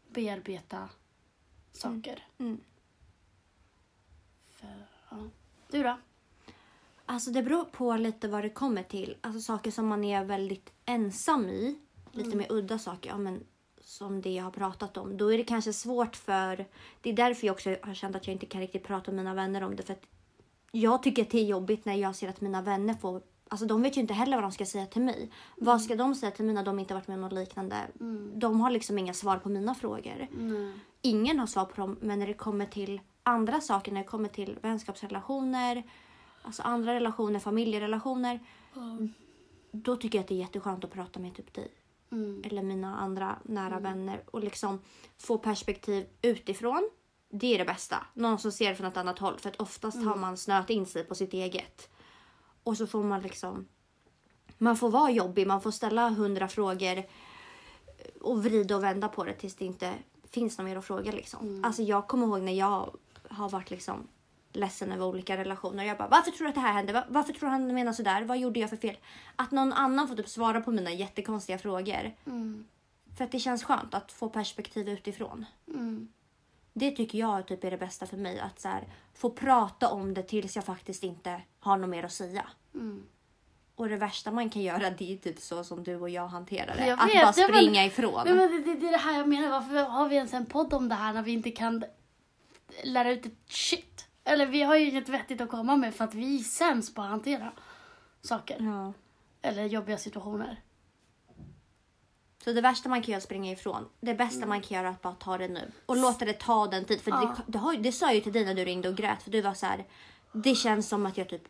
bearbeta saker. Mm. För, ja. Du då? Alltså det beror på lite vad det kommer till. Alltså saker som man är väldigt ensam i. Lite mer udda saker. Ja, men som det jag har pratat om. Då är det kanske svårt för... Det är därför jag också har känt att jag inte kan riktigt prata med mina vänner om det. För jag tycker att det är jobbigt när jag ser att mina vänner får... Alltså de vet ju inte heller vad de ska säga till mig. Vad ska de säga till mig när de inte varit med om något liknande? De har liksom inga svar på mina frågor. Nej. ingen har svar på dem. Men när det kommer till andra saker, när det kommer till vänskapsrelationer, alltså andra relationer, familjerelationer. då tycker jag att det är jätteskönt att prata med typ dig Mm. eller mina andra nära vänner och liksom få perspektiv utifrån. Det är det bästa. Någon som ser det från ett annat håll. För att oftast har man snöat in sig på sitt eget. Och så får man liksom... Man får vara jobbig, man får ställa hundra frågor och vrida och vända på det tills det inte finns något mer att fråga. Liksom. Alltså jag kommer ihåg när jag har varit liksom ledsen över olika relationer. Jag bara, varför tror du att det här hände? Va- Varför tror du han menar sådär? Vad gjorde jag för fel? Att någon annan får typ svara på mina jättekonstiga frågor. Mm. För att det känns skönt att få perspektiv utifrån. Mm. Det tycker jag typ är det bästa för mig. Att så här, få prata om det tills jag faktiskt inte har något mer att säga. Mm. Och det värsta man kan göra det är typ så som du och jag hanterar det. Jag att bara ja, men- springa ifrån. Men det, det, det är det här jag menar. Varför har vi ens en podd om det här när vi inte kan lära ut ett shit? Eller vi har ju inget vettigt att komma med för att vi är sämst på att hantera saker. Ja. Eller jobbiga situationer. Så det värsta man kan göra är att springa ifrån. Det bästa man kan göra är att bara ta det nu. Och låta det ta den tid. För Ja. det, det, har, det sa jag ju till dig när du ringde och grät. För du var så här. Det känns som att jag typ...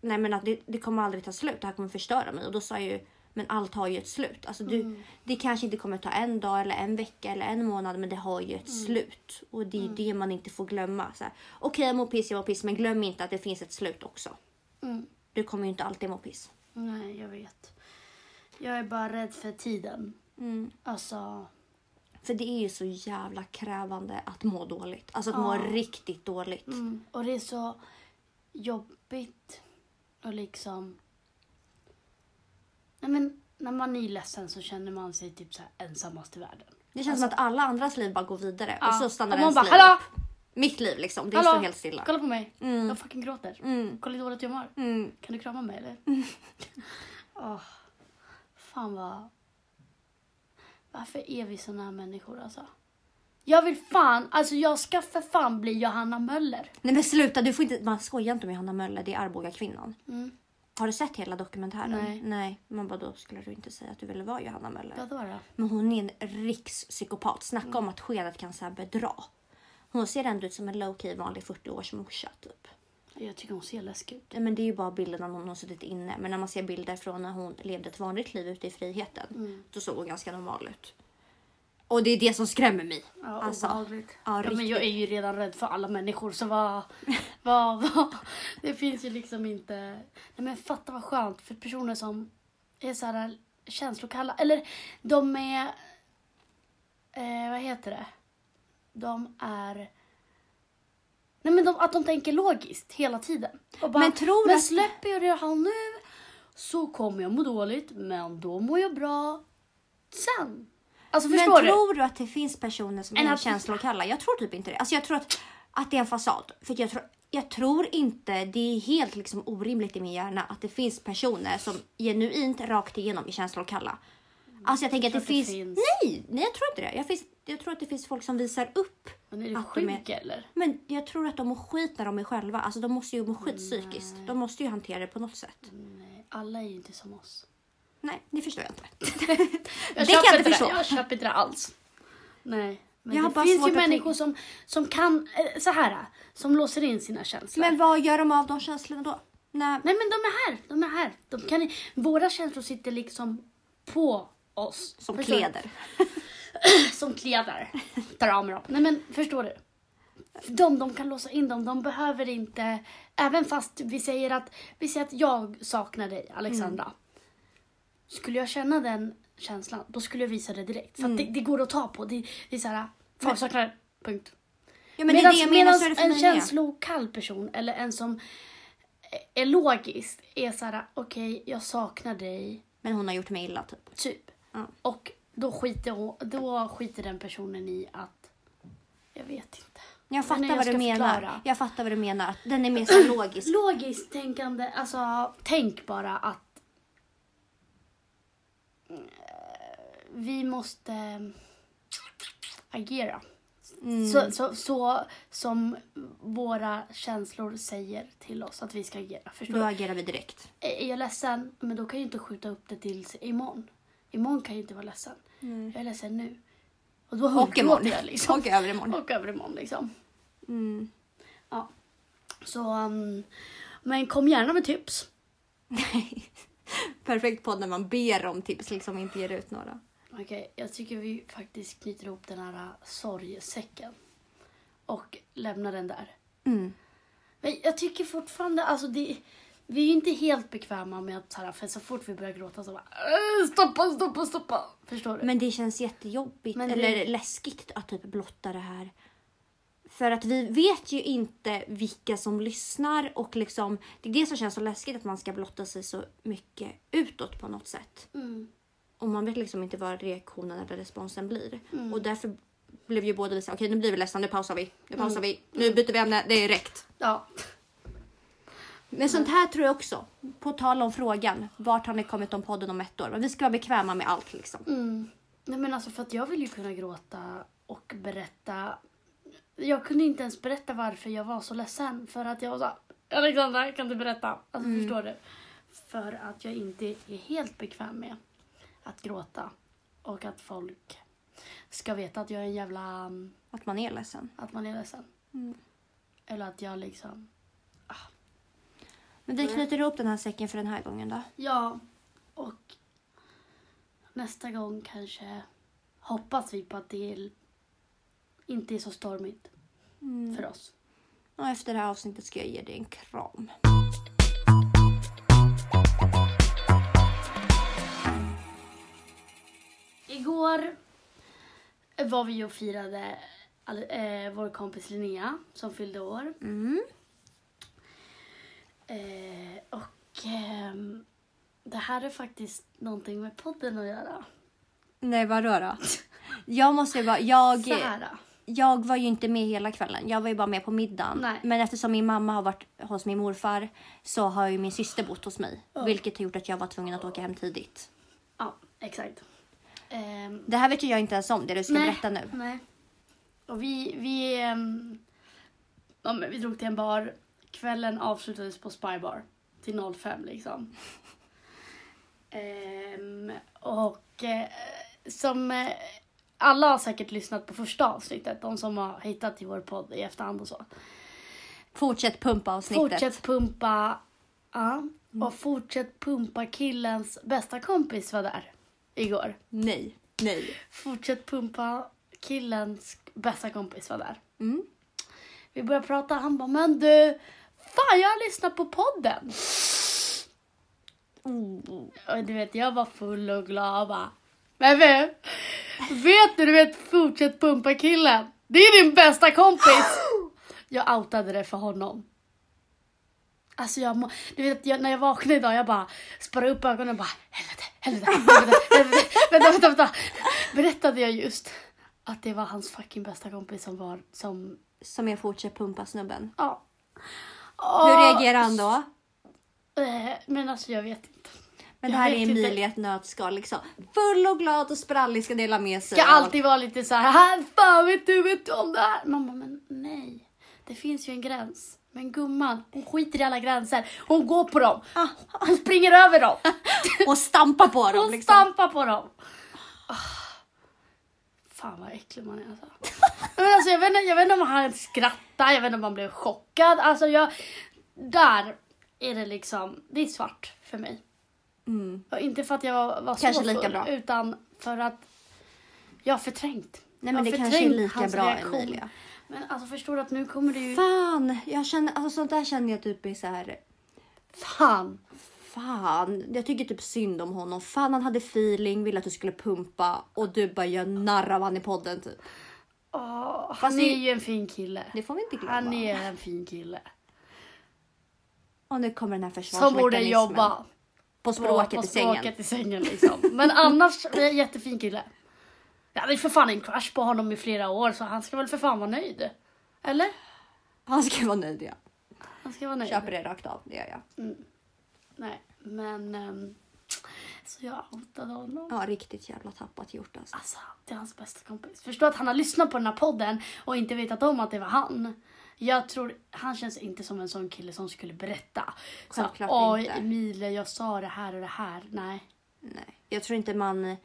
Nej men att det, det kommer aldrig ta slut. Det här kommer förstöra mig. Och då sa jag ju. Men allt har ju ett slut. Alltså du, Det kanske inte kommer ta en dag eller en vecka eller en månad. Men det har ju ett slut. Och det är ju det man inte får glömma. Okej jag mår piss, jag mår piss. Men glöm inte att det finns ett slut också. Mm. Du kommer ju inte alltid må piss. Nej, jag vet. Jag är bara rädd för tiden. Mm. Alltså, För det är ju så jävla krävande att må dåligt. Alltså att Ja. må riktigt dåligt. mm. och det är så jobbigt och liksom... Nej men, när man är ledsen så känner man sig typ så här ensammast i världen. Det känns som att alla andras liv bara går vidare och så stannar och ens bara, liv hallå! Mitt liv liksom, det Hallå! står helt stilla. Kolla på mig. Mm. Jag fucking gråter. Mm. Kolla hur dåligt jag mår. Mm. Kan du krama mig eller? Åh, fan vad... Varför är vi såna här människor alltså? Jag vill fan, alltså jag ska för fan bli Johanna Möller. Nej men sluta, du får inte, man skojar inte med Johanna Möller, det är Arboga kvinnan. Mm. Har du sett hela dokumentären? Nej. Nej. Man bara, då skulle du inte säga att du ville vara Johanna Möller. Vadå då? Men hon är en rikspsykopat. Snacka Mm. om att skenet kan så här bedra. Hon ser ändå ut som en low-key vanlig 40-års morsa typ. Jag tycker hon ser läskig ut. Men det är ju bara bilden när hon har suttit inne. Men när man ser bilder från när hon levde ett vanligt liv ute i friheten. Mm. Då såg hon ganska normal ut. Och det är det som skrämmer mig. Ja, Alltså, obehagligt. ja, Ja, men jag är ju redan rädd för alla människor så vad, vad, vad, det finns ju liksom inte, nej men fatta vad skönt för personer som är så här känslokalla, eller de är, eh, vad heter det, de är, nej men de, att de tänker logiskt hela tiden. Och bara, Men tror du men att- släpper jag det här nu så kommer jag må dåligt, men då mår jag bra sen. Alltså Men förstår du? tror du att det finns personer som En är känslokalla? Jag tror typ inte det. Alltså jag tror att, att det är en fasad. För jag tror, jag tror inte, det är helt liksom orimligt i min hjärna att det finns personer som genuint rakt igenom är känslokalla. Alltså jag tänker att det, att det finns... finns. Nej, nej jag tror inte det. Jag, finns, jag tror att det finns folk som visar upp. Men är du att de är- sjuk eller? Men jag tror att de mår skit när de är själva. Alltså de måste ju må skit psykiskt. De måste ju hantera det på något sätt. Nej, alla är ju inte som oss. Nej, det förstår jag inte. Jag Det kan jag inte det. förstå. Jag köper inte det alls. Nej. Men Jag det finns ju människor som, som kan, eh, så här, som låser in sina känslor. Men vad gör de av de känslorna då? Nej. Nej men de är här, de är här. De kan, våra känslor sitter liksom på oss. Som Förstår kläder. Som kläder. Tar av mig dem. Nej men förstår du? De, de kan låsa in dem. De behöver inte, även fast vi säger att, vi säger att jag saknar dig Alexandra. Mm. Skulle jag känna den känslan, då skulle jag visa det direkt. För Mm. att det, det går att ta på. Det, det är såhär, saknar dig. Punkt. Ja, men det är det jag menar det en känslokall person eller en som är logisk är såhär, okej jag saknar dig, Men hon har gjort mig illa typ. typ. Ja. Och då skiter, då skiter den personen i att, jag vet inte. Jag fattar jag vad du menar. förklara. Jag fattar vad du menar. Den är mer så logisk. Logiskt tänkande, alltså tänk bara att vi måste agera. Mm. Så, så, så som våra känslor säger till oss att vi ska agera. Förstår Då du? agerar vi direkt. Är jag ledsen, men då kan jag inte skjuta upp det till imorgon. Imorgon kan jag inte vara ledsen. Jag är ledsen nu. Och då imorgon. jag liksom. Och övermorgon. Och övermorgon liksom. Mm. Ja. Så, um, men kom gärna med tips. Perfekt podd när man ber om tips, liksom inte ger ut några. Okej, jag tycker vi faktiskt knyter ihop den här uh, sorgsäcken. Och lämnar den där. Mm. Men jag tycker fortfarande, alltså det, vi är ju inte helt bekväma med att så här, för så fort vi börjar gråta så bara "Äh, stoppa, stoppa, stoppa. Förstår du? Men det känns jättejobbigt, det- eller läskigt att typ blotta det här. För att vi vet ju inte vilka som lyssnar och liksom, det är det som känns så läskigt att man ska blotta sig så mycket utåt på något sätt. Mm. Och man vet liksom inte vad reaktionen eller responsen blir. Mm. Och därför blev ju båda vi så här, okej nu blir vi ledsna, nu pausar vi, nu pausar Mm. vi, nu byter vi ämne, det är räckt. Ja. Men sånt här tror jag också, på tal om frågan, vart har ni kommit om podden om ett år? Men vi ska vara bekväma med allt liksom. Mm. Nej men alltså för att jag vill ju kunna gråta och berätta. Jag kunde inte ens berätta varför jag var så ledsen. För att jag var så Alexandra kan du berätta? Alltså Mm. förstår du? För att jag inte är helt bekväm med att gråta. Och att folk ska veta att jag är en jävla... Att man är ledsen. Att man är ledsen. Mm. Eller att jag liksom... Men vi knyter ihop den här säcken för den här gången då. Ja. Och nästa gång kanske hoppas vi på att det inte är så stormigt Mm. för oss. Och efter det här avsnittet ska jag ge dig en kram. Igår var vi och firade eh, vår kompis Linnea som fyllde år. Mm. Eh, och ehm, det här är faktiskt någonting med podden att göra. Nej vadå då? Jag måste ju bara, jag, Så här. då. jag var ju inte med hela kvällen. Jag var ju bara med på middagen. Nej. Men eftersom min mamma har varit hos min morfar så har ju min syster bott hos mig. Ja. Vilket har gjort att jag var tvungen att åka hem tidigt. Ja, exakt. Ehm, Det här vet ju jag inte ens om, det du ska Nej. berätta nu. Nej. Och vi, vi, ehm, ja, vi drog till en bar. Kvällen avslutades på Spybar till 05 liksom. Ehm, och eh, som eh, alla har säkert lyssnat på första avsnittet, de som har hittat till vår podd i efterhand och så. Fortsätt pumpa avsnittet. Fortsätt pumpa, ja, och fortsätt pumpa killens bästa kompis var där igår. Nej, nej. Fortsätt pumpa killens bästa kompis var där. Mm. Vi började prata, han bara, men du, fan jag har lyssnat på podden. Oh. Och du vet, jag var full och glad och bara, men vet, vet du, du vet, fortsätt pumpa killen. Det är din bästa kompis. Jag outade det för honom. Alltså jag, du vet, jag, när jag vaknade idag, jag bara sparade upp ögonen och bara, helvete, helvete, helvete, helvete. vänta, vänta, vänta. Berättade jag just att det var hans fucking bästa kompis som var, som, Som är fortsätt pumpa snubben. ja. Hur reagerar han då? Eh, Men alltså jag vet inte. Men det här är. Emilia ett nötskal liksom. Full och glad och sprallig ska dela med sig. Ska alltid vara lite så "Här, fan vet du, vet du om det här? Mamma, men nej. Det finns ju en gräns. Men gumman, hon skiter i alla gränser. Hon går på dem. Hon springer över dem. Och stampa på dem Hon liksom. stampar på dem. Ah. Fan vad äcklig man är alltså. Men alltså jag, vet inte, jag vet inte om han skrattade, jag vet inte om han blev chockad. Alltså jag, där är det liksom, det är svart för mig. Mm. Och inte för att jag var, var Kanske så lika full, bra. utan för att jag har förträngt. Nej men det kanske är lika bra reaktion. Emilia. Men alltså förstår du att nu kommer det ju... Fan, jag känner, alltså sånt där känner jag typ är så här. Fan! Fan, jag tycker typ synd om honom. Fan han hade feeling, ville att du skulle pumpa och du bara gör narr av han i podden typ. Fast han är ju en fin kille. Det får vi inte glömma. Han är en fin kille. Och nu kommer den här Som försvarsmekanismen. borde jobba På språket på i sängen. språket i sängen liksom. Men annars, är en jättefin kille. Jag hade för fan en crush på honom i flera år så han ska väl för fan vara nöjd. Eller? Han ska vara nöjd ja. Han ska vara nöjd. Köper det rakt av, det gör jag. Nej, men... ehm, så jag outade honom. Ja, riktigt jävla tappat gjort alltså. Alltså, det är hans bästa kompis. Förstå att han har lyssnat på den här podden och inte vetat om att det var han. Jag tror, han känns inte som en sån kille som skulle berätta. Så, Självklart Oj, inte. Emilia, jag sa det här och det här. Nej. Nej, jag tror inte man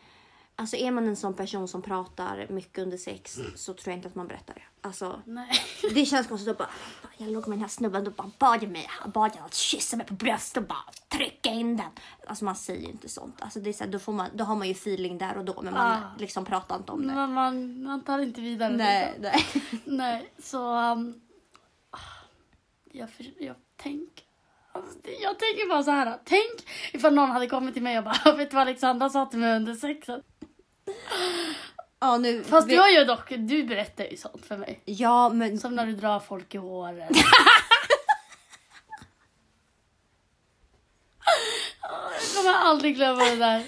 Alltså är man en sån person som pratar mycket under sex så tror jag inte att man berättar det. Alltså, Nej. det känns konstigt att bara, jag låg med den här snubben och bara bad mig, han bad jag att kyssa mig på bröstet och bara trycka in den. Alltså man säger ju inte sånt. Alltså det är så här, då, får man, då har man ju feeling där och då men man Ah. liksom pratar inte om det. Men man, man tar inte vidare. Nej, liksom. nej. Nej, så... Um, jag, jag tänker... Jag tänker bara så här. Tänk ifall någon hade kommit till mig och bara vet du vad Alexandra sa till mig under sexet? Ja, nu, Fast vi- har ju dock, du berättar ju sånt för mig. Ja, men Som när du drar folk i håret. Jag kommer aldrig glömma det där.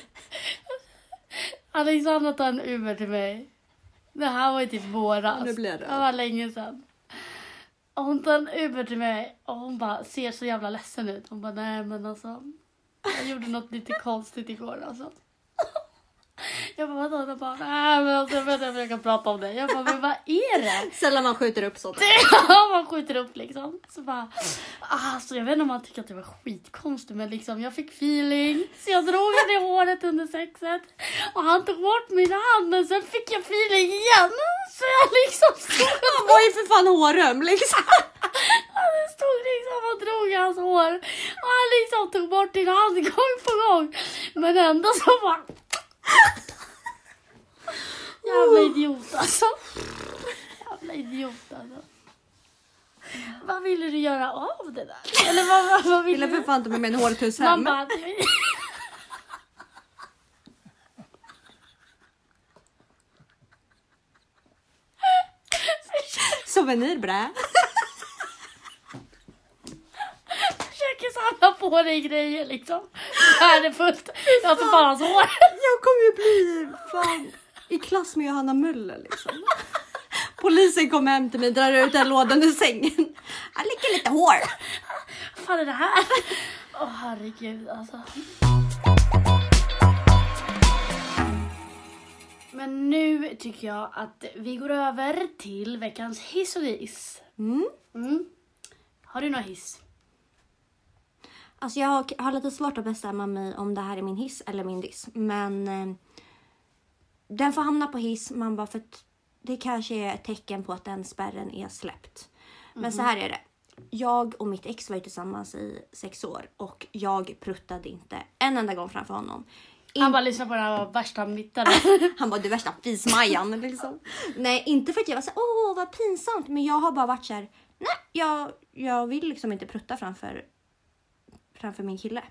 Alexandra tar en Uber till mig. Det här var ju typ våras. Nu blir det. Det var länge sedan. Och hon tar en Uber till mig och hon bara ser så jävla ledsen ut. Hon bara nej men alltså. Jag gjorde något lite konstigt igår alltså. Jag bara vadå? Hon bara nej men alltså jag vet inte om jag kan prata om det. Jag bara men vad är det? sällan man skjuter upp sånt. Ja, man skjuter upp liksom. Så bara, alltså jag vet inte om man tycker att det var skitkonstigt men liksom jag fick feeling. Så jag drog henne i håret under sexet. Och han tog bort min hand men sen fick jag feeling igen. Så jag liksom stod, Han var ju för fan håröm liksom. jag stod liksom och drog i hans hår. Och han liksom tog bort din hand gång på gång. Men ändå så bara... Jävla idiot alltså. Jävla idiot alltså. Vad ville du göra av det där? Eller vad, vad, vad ville Ville för du? fan inte med mig en hårtuss Man hem. bara... Souvenirbrä. Försöker samla på dig grejer liksom. Värdefullt. Jag tar bara hans hår. Jag kommer ju bli fan i klass med Johanna Möller liksom. Polisen kommer hem till mig, drar ut den lådan ur sängen. Han läcker lite hår. Vad fan är det här? Åh herregud alltså. Men nu tycker jag att vi går över till veckans hiss och diss. Mm. Mm. Har du någon hiss? Alltså jag har, har lite svårt att bestämma mig om det här är min hiss eller min diss. Men eh, den får hamna på hiss. Man bara för att det kanske är ett tecken på att den spärren är släppt. Men så här är det. Jag och mitt ex var ju tillsammans i sex år och jag pruttade inte en enda gång framför honom. Han bara lyssnar på den här värsta mitten. Han var det värsta fismajan liksom. Nej, inte för att jag var så åh vad pinsamt. Men jag har bara varit så här, nej, jag, jag vill liksom inte prutta framför, framför min kille.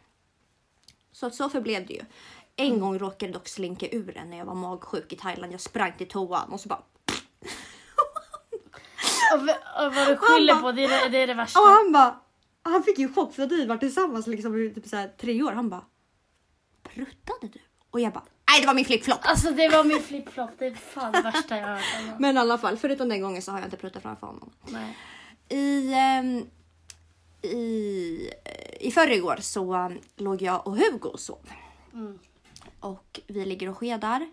Så att så förblev det ju. En gång råkade dock slinka ur en när jag var magsjuk i Thailand. Jag sprang till toan och så bara, och, och vad du skyller på, det är det, det är det värsta. och han bara, han fick ju chock för att vi varit tillsammans liksom i typ så här tre år. Han bara, pruttade du? Och jag bara, nej det var min flipflop. Alltså det var min flipflop, det är fan det värsta jag har hört. Alltså. Men i alla fall, förutom den gången så har jag inte pruttat framför honom. Nej. I, ehm, i, i förrgår så um, låg jag och Hugo och sov. Mm. Och vi ligger och skedar.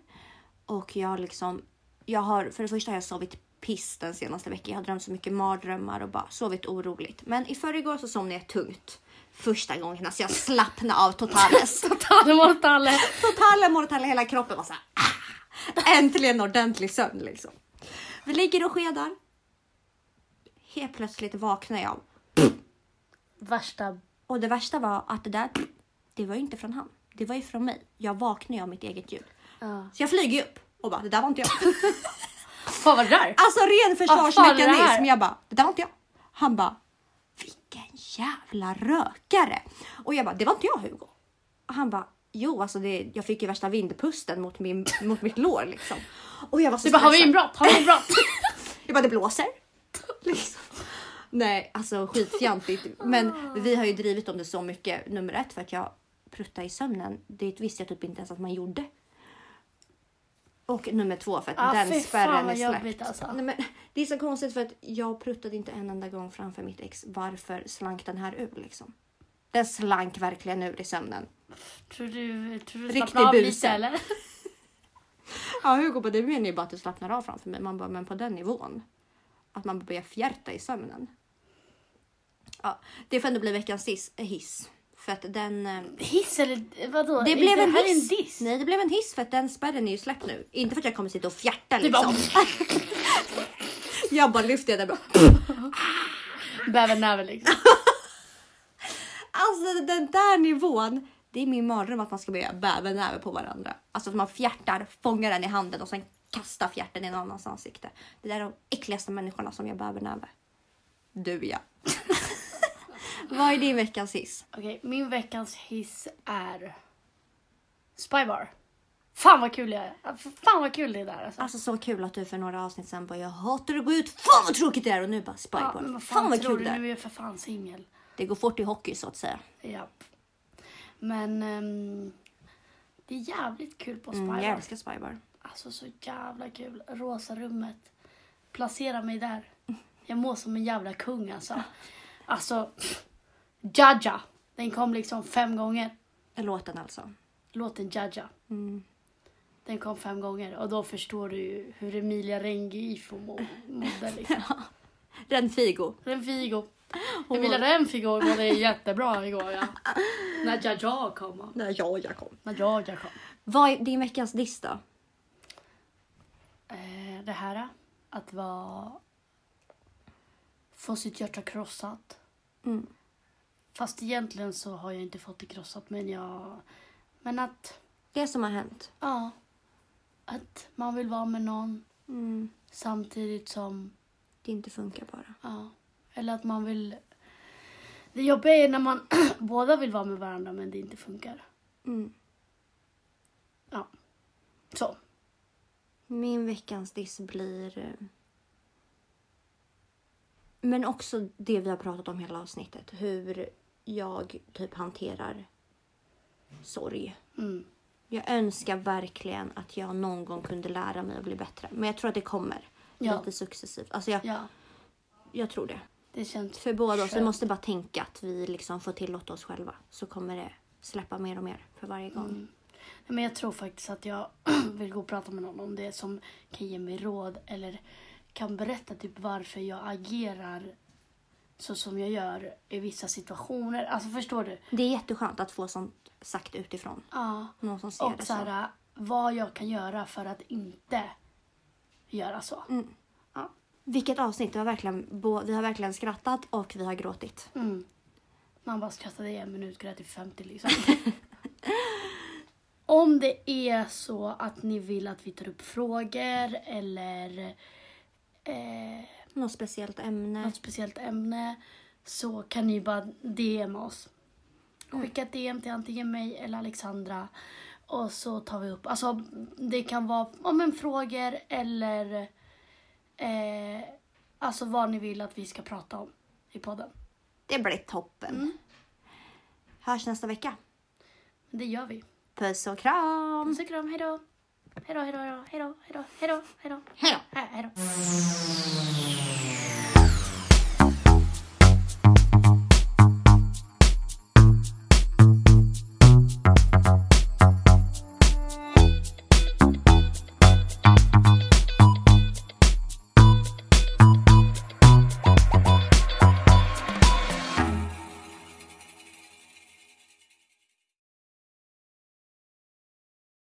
Och jag liksom, jag har, för det första har jag sovit piss den senaste veckan. Jag har drömt så mycket mardrömmar och bara sovit oroligt. Men i förrgår så somnade jag tungt. Första gången, alltså jag slappnade av totales. Total mortale. Totala mortale, hela kroppen var så här. Ah, äntligen ordentlig sömn liksom. Vi ligger och skedar. Helt plötsligt vaknar jag. Värsta... Och det värsta var att det där, det var ju inte från han. Det var ju från mig. Jag vaknade ju av mitt eget ljud. Ja. Så jag flyger upp och bara, det där var inte jag. Vad var det där? Alltså ren Vad fan försvarsmekanism. Jag bara, det där var inte jag. Han bara, vilken jävla rökare. Och jag bara, det var inte jag Hugo. Och han bara, jo alltså det, jag fick ju värsta vindpusten mot, min, mot mitt lår liksom. Och jag var så Du bara, har vi inbrott? Har vi inbrott? Jag bara, det blåser. Liksom. Nej, alltså skitfjantigt. Men vi har ju drivit om det så mycket. Nummer ett för att jag pruttade i sömnen. Det visste jag typ inte ens att man gjorde. Och nummer två för att Ah, den spärren är släppt. alltså. Nej, men det är så konstigt för att jag pruttade inte en enda gång framför mitt ex. Varför slank den här ur liksom? Den slank verkligen ur i sömnen. Tror du, tror du Riktig av buse. lite eller? Ja, Hugo bara, det menar ju bara att du slappnar av framför mig. Man bara, men på den nivån. Att man börjar fjärta i sömnen. Ja, det får ändå bli veckans hiss. hiss. För att den... eh, Hiss eller vadå? Det blev en här hiss. en diss? Nej, det blev en hiss för att den spärren är ju släppt nu. Inte för att jag kommer sitta och fjärta Du bara- liksom. jag bara lyfter den bara. Bävernäve liksom. Alltså den där nivån. Det är min mardröm att man ska börja bävernäve på varandra. Alltså att man fjärtar, fångar den i handen och sen kastar fjärten i någon annans ansikte. Det där är de äckligaste människorna som gör bävernäve. Du ja. Vad är din veckans hiss? Okej, min veckans hiss är Spybar. Fan vad kul jag är. Fan vad kul det är där alltså. Alltså så kul att du för några avsnitt sen bara jag hatar att gå ut. Fan vad tråkigt det är och nu bara ja, spybar. men vad fan, fan, vad tror kul du? det är. Nu är jag för fan singel. Det går fort i hockey så att säga. Japp. Men ehm, det är jävligt kul på Spybar. Mm, jag älskar spybar. Alltså så jävla kul. Rosa rummet. Placera mig där. Jag mår som en jävla kung alltså. Alltså, Jaja. Den kom liksom fem gånger. Låten alltså. Låten Jaja. Mm. Den kom fem gånger och då förstår du ju hur Emilia Rengifo må- mådde liksom. Den Figo. Renfigo. Emilia Renfigo mådde jättebra igår ja. När Jaja kom. När jag kom. När Jaja kom. Vad är din veckans diss då? Eh, det här att vara... Få sitt hjärta krossat. Mm. Fast egentligen så har jag inte fått det krossat men jag... Men att... Det som har hänt. Ja. Att man vill vara med någon Mm. samtidigt som... Det inte funkar bara. Ja. Eller att man vill... Det jobbiga är när man båda vill vara med varandra men det inte funkar. Mm. Ja. Så. Min veckans diss blir... Men också det vi har pratat om hela avsnittet. Hur jag typ hanterar sorg. Mm. Jag önskar verkligen att jag någon gång kunde lära mig att bli bättre. Men jag tror att det kommer. Ja. Lite successivt. Alltså jag, Ja. jag tror det. Det känns... För båda oss. Vi måste bara tänka att vi liksom får tillåta oss själva. Så kommer det släppa mer och mer för varje gång. Mm. Men jag tror faktiskt att jag vill gå och prata med någon om det som kan ge mig råd eller kan berätta typ varför jag agerar så som jag gör i vissa situationer. Alltså förstår du? Det är jätteskönt att få sånt sagt utifrån. Ja. Någon som ser Och det så här, vad jag kan göra för att inte göra så. Mm. Ja. Vilket avsnitt. Det var verkligen, vi har verkligen skrattat och vi har gråtit. Mm. Man bara skrattade i en minut, grät i 50 liksom. Om det är så att ni vill att vi tar upp frågor eller eh, Något speciellt ämne. något speciellt ämne så kan ni bara DMa oss. Skicka ett DM till antingen mig eller Alexandra och så tar vi upp. Alltså det kan vara om en frågor eller eh, alltså vad ni vill att vi ska prata om i podden. Det blir toppen. Mm. Hörs nästa vecka. Det gör vi. Puss och kram! Puss och kram, hejdå! Hejdå, hejdå, hejdå, hejdå, hejdå, hejdå, hejdå. Hej då! Hej, hejdå.